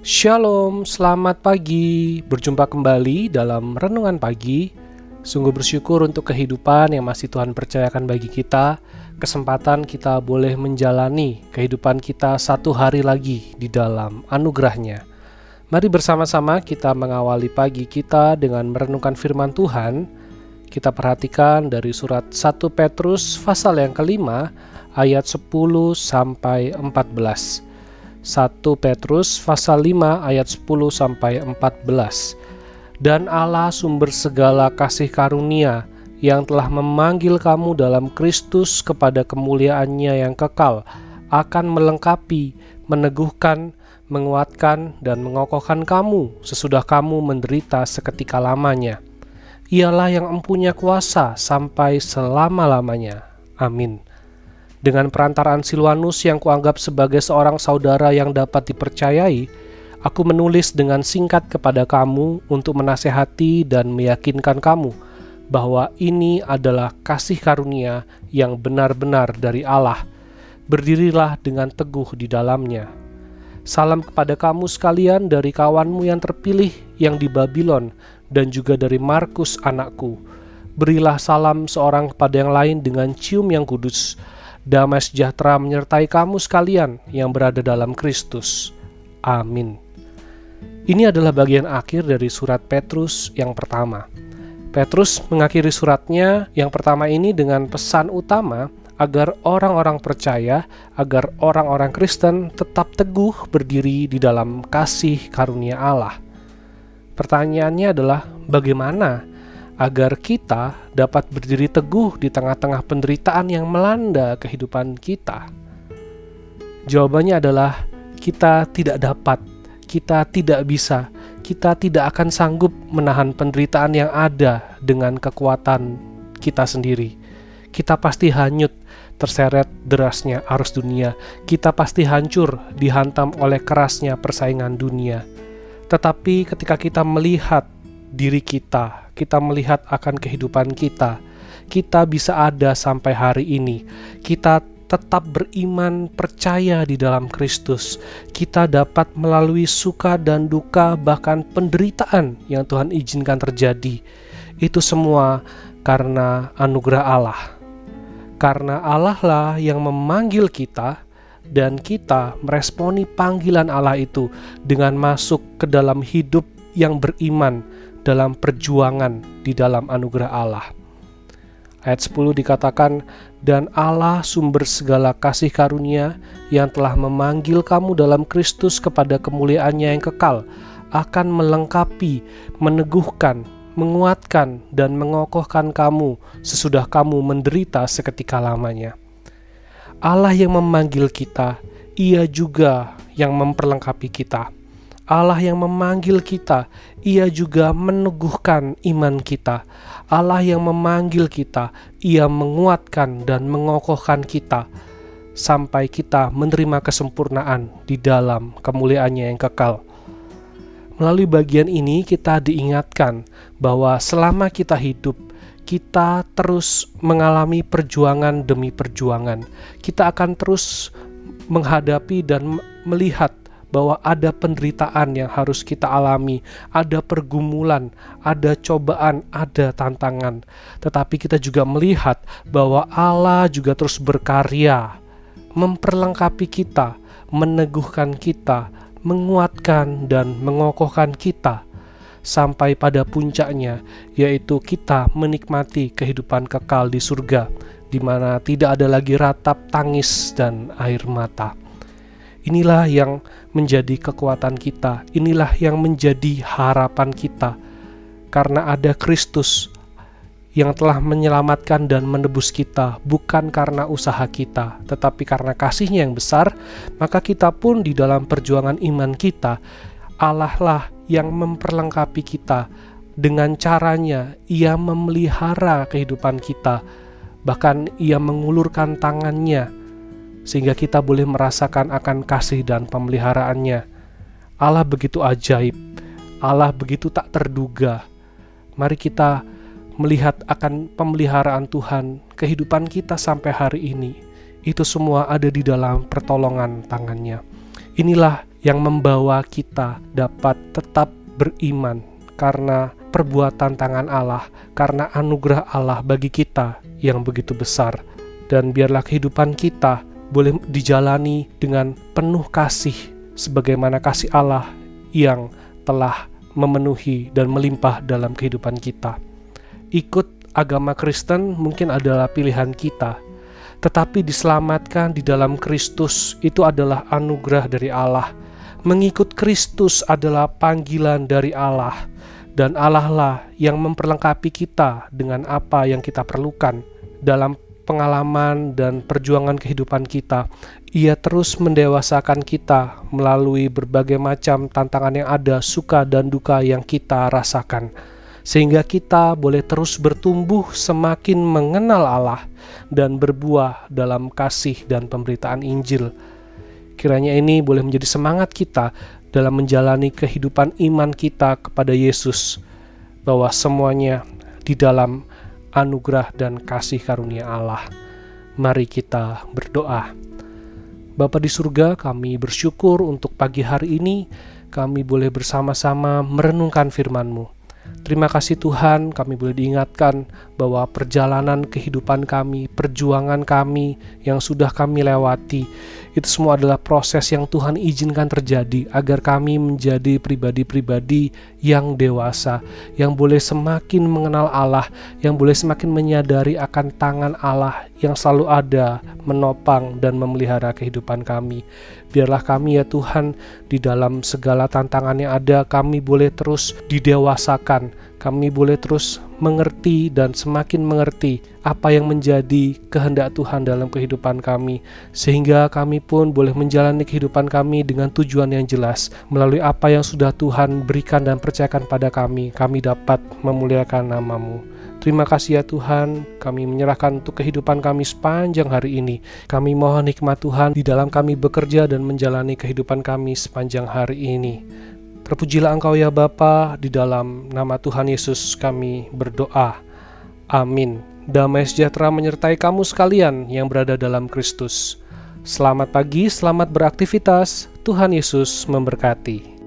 Shalom, selamat pagi. Berjumpa kembali dalam renungan pagi. Sungguh bersyukur untuk kehidupan yang masih Tuhan percayakan bagi kita. Kesempatan kita boleh menjalani kehidupan kita satu hari lagi di dalam anugerahnya. Mari bersama-sama kita mengawali pagi kita dengan merenungkan firman Tuhan. Kita perhatikan dari surat 1 Petrus pasal yang kelima ayat 10 sampai 14. 1 Petrus pasal 5 ayat 10 sampai 14. Dan Allah sumber segala kasih karunia yang telah memanggil kamu dalam Kristus kepada kemuliaannya yang kekal akan melengkapi, meneguhkan, menguatkan, dan mengokohkan kamu sesudah kamu menderita seketika lamanya. Ialah yang empunya kuasa sampai selama-lamanya. Amin. Dengan perantaraan Silwanus yang kuanggap sebagai seorang saudara yang dapat dipercayai, aku menulis dengan singkat kepada kamu untuk menasehati dan meyakinkan kamu bahwa ini adalah kasih karunia yang benar-benar dari Allah. Berdirilah dengan teguh di dalamnya. Salam kepada kamu sekalian dari kawanmu yang terpilih yang di Babylon dan juga dari Markus anakku. Berilah salam seorang kepada yang lain dengan cium yang kudus Damai sejahtera menyertai kamu sekalian yang berada dalam Kristus. Amin. Ini adalah bagian akhir dari surat Petrus yang pertama. Petrus mengakhiri suratnya yang pertama ini dengan pesan utama agar orang-orang percaya, agar orang-orang Kristen tetap teguh berdiri di dalam kasih karunia Allah. Pertanyaannya adalah bagaimana agar kita dapat berdiri teguh di tengah-tengah penderitaan yang melanda kehidupan kita? Jawabannya adalah kita tidak dapat, kita tidak bisa, kita tidak akan sanggup menahan penderitaan yang ada dengan kekuatan kita sendiri. Kita pasti hanyut terseret derasnya arus dunia. Kita pasti hancur dihantam oleh kerasnya persaingan dunia. Tetapi ketika kita melihat diri kita, kita melihat akan kehidupan kita, kita bisa ada sampai hari ini. Kita tetap beriman, percaya di dalam Kristus. Kita dapat melalui suka dan duka, bahkan penderitaan yang Tuhan izinkan terjadi. Itu semua karena anugerah Allah. Karena Allah lah yang memanggil kita, dan kita meresponi panggilan Allah itu dengan masuk ke dalam hidup yang beriman dalam perjuangan di dalam anugerah Allah. Ayat 10 dikatakan, Dan Allah sumber segala kasih karunia yang telah memanggil kamu dalam Kristus kepada kemuliaannya yang kekal, akan melengkapi, meneguhkan, menguatkan, dan mengokohkan kamu sesudah kamu menderita seketika lamanya. Allah yang memanggil kita, ia juga yang memperlengkapi kita Allah yang memanggil kita, Ia juga meneguhkan iman kita. Allah yang memanggil kita, Ia menguatkan dan mengokohkan kita sampai kita menerima kesempurnaan di dalam kemuliaannya yang kekal. Melalui bagian ini kita diingatkan bahwa selama kita hidup, kita terus mengalami perjuangan demi perjuangan. Kita akan terus menghadapi dan melihat bahwa ada penderitaan yang harus kita alami, ada pergumulan, ada cobaan, ada tantangan. Tetapi kita juga melihat bahwa Allah juga terus berkarya, memperlengkapi kita, meneguhkan kita, menguatkan dan mengokohkan kita sampai pada puncaknya, yaitu kita menikmati kehidupan kekal di surga, di mana tidak ada lagi ratap tangis dan air mata. Inilah yang menjadi kekuatan kita, inilah yang menjadi harapan kita, karena ada Kristus yang telah menyelamatkan dan menebus kita, bukan karena usaha kita, tetapi karena kasihnya yang besar, maka kita pun di dalam perjuangan iman kita, Allah lah yang memperlengkapi kita. Dengan caranya, ia memelihara kehidupan kita, bahkan ia mengulurkan tangannya sehingga kita boleh merasakan akan kasih dan pemeliharaannya. Allah begitu ajaib, Allah begitu tak terduga. Mari kita melihat akan pemeliharaan Tuhan, kehidupan kita sampai hari ini. Itu semua ada di dalam pertolongan tangannya. Inilah yang membawa kita dapat tetap beriman karena perbuatan tangan Allah, karena anugerah Allah bagi kita yang begitu besar. Dan biarlah kehidupan kita boleh dijalani dengan penuh kasih, sebagaimana kasih Allah yang telah memenuhi dan melimpah dalam kehidupan kita. Ikut agama Kristen mungkin adalah pilihan kita, tetapi diselamatkan di dalam Kristus itu adalah anugerah dari Allah. Mengikut Kristus adalah panggilan dari Allah, dan Allah lah yang memperlengkapi kita dengan apa yang kita perlukan dalam pengalaman dan perjuangan kehidupan kita. Ia terus mendewasakan kita melalui berbagai macam tantangan yang ada, suka dan duka yang kita rasakan, sehingga kita boleh terus bertumbuh semakin mengenal Allah dan berbuah dalam kasih dan pemberitaan Injil. Kiranya ini boleh menjadi semangat kita dalam menjalani kehidupan iman kita kepada Yesus, bahwa semuanya di dalam anugerah dan kasih karunia Allah. Mari kita berdoa. Bapa di surga, kami bersyukur untuk pagi hari ini kami boleh bersama-sama merenungkan firman-Mu. Terima kasih Tuhan, kami boleh diingatkan bahwa perjalanan kehidupan kami, perjuangan kami yang sudah kami lewati, itu semua adalah proses yang Tuhan izinkan terjadi agar kami menjadi pribadi-pribadi yang dewasa, yang boleh semakin mengenal Allah, yang boleh semakin menyadari akan tangan Allah yang selalu ada menopang dan memelihara kehidupan kami. Biarlah kami ya Tuhan di dalam segala tantangan yang ada kami boleh terus didewasakan, kami boleh terus mengerti dan semakin mengerti apa yang menjadi kehendak Tuhan dalam kehidupan kami, sehingga kami pun boleh menjalani kehidupan kami dengan tujuan yang jelas. Melalui apa yang sudah Tuhan berikan dan percayakan pada kami, kami dapat memuliakan namamu. Terima kasih ya Tuhan, kami menyerahkan untuk kehidupan kami sepanjang hari ini. Kami mohon hikmat Tuhan di dalam kami bekerja dan menjalani kehidupan kami sepanjang hari ini. Terpujilah Engkau ya Bapa, di dalam nama Tuhan Yesus kami berdoa. Amin. Damai sejahtera menyertai kamu sekalian yang berada dalam Kristus. Selamat pagi, selamat beraktivitas. Tuhan Yesus memberkati.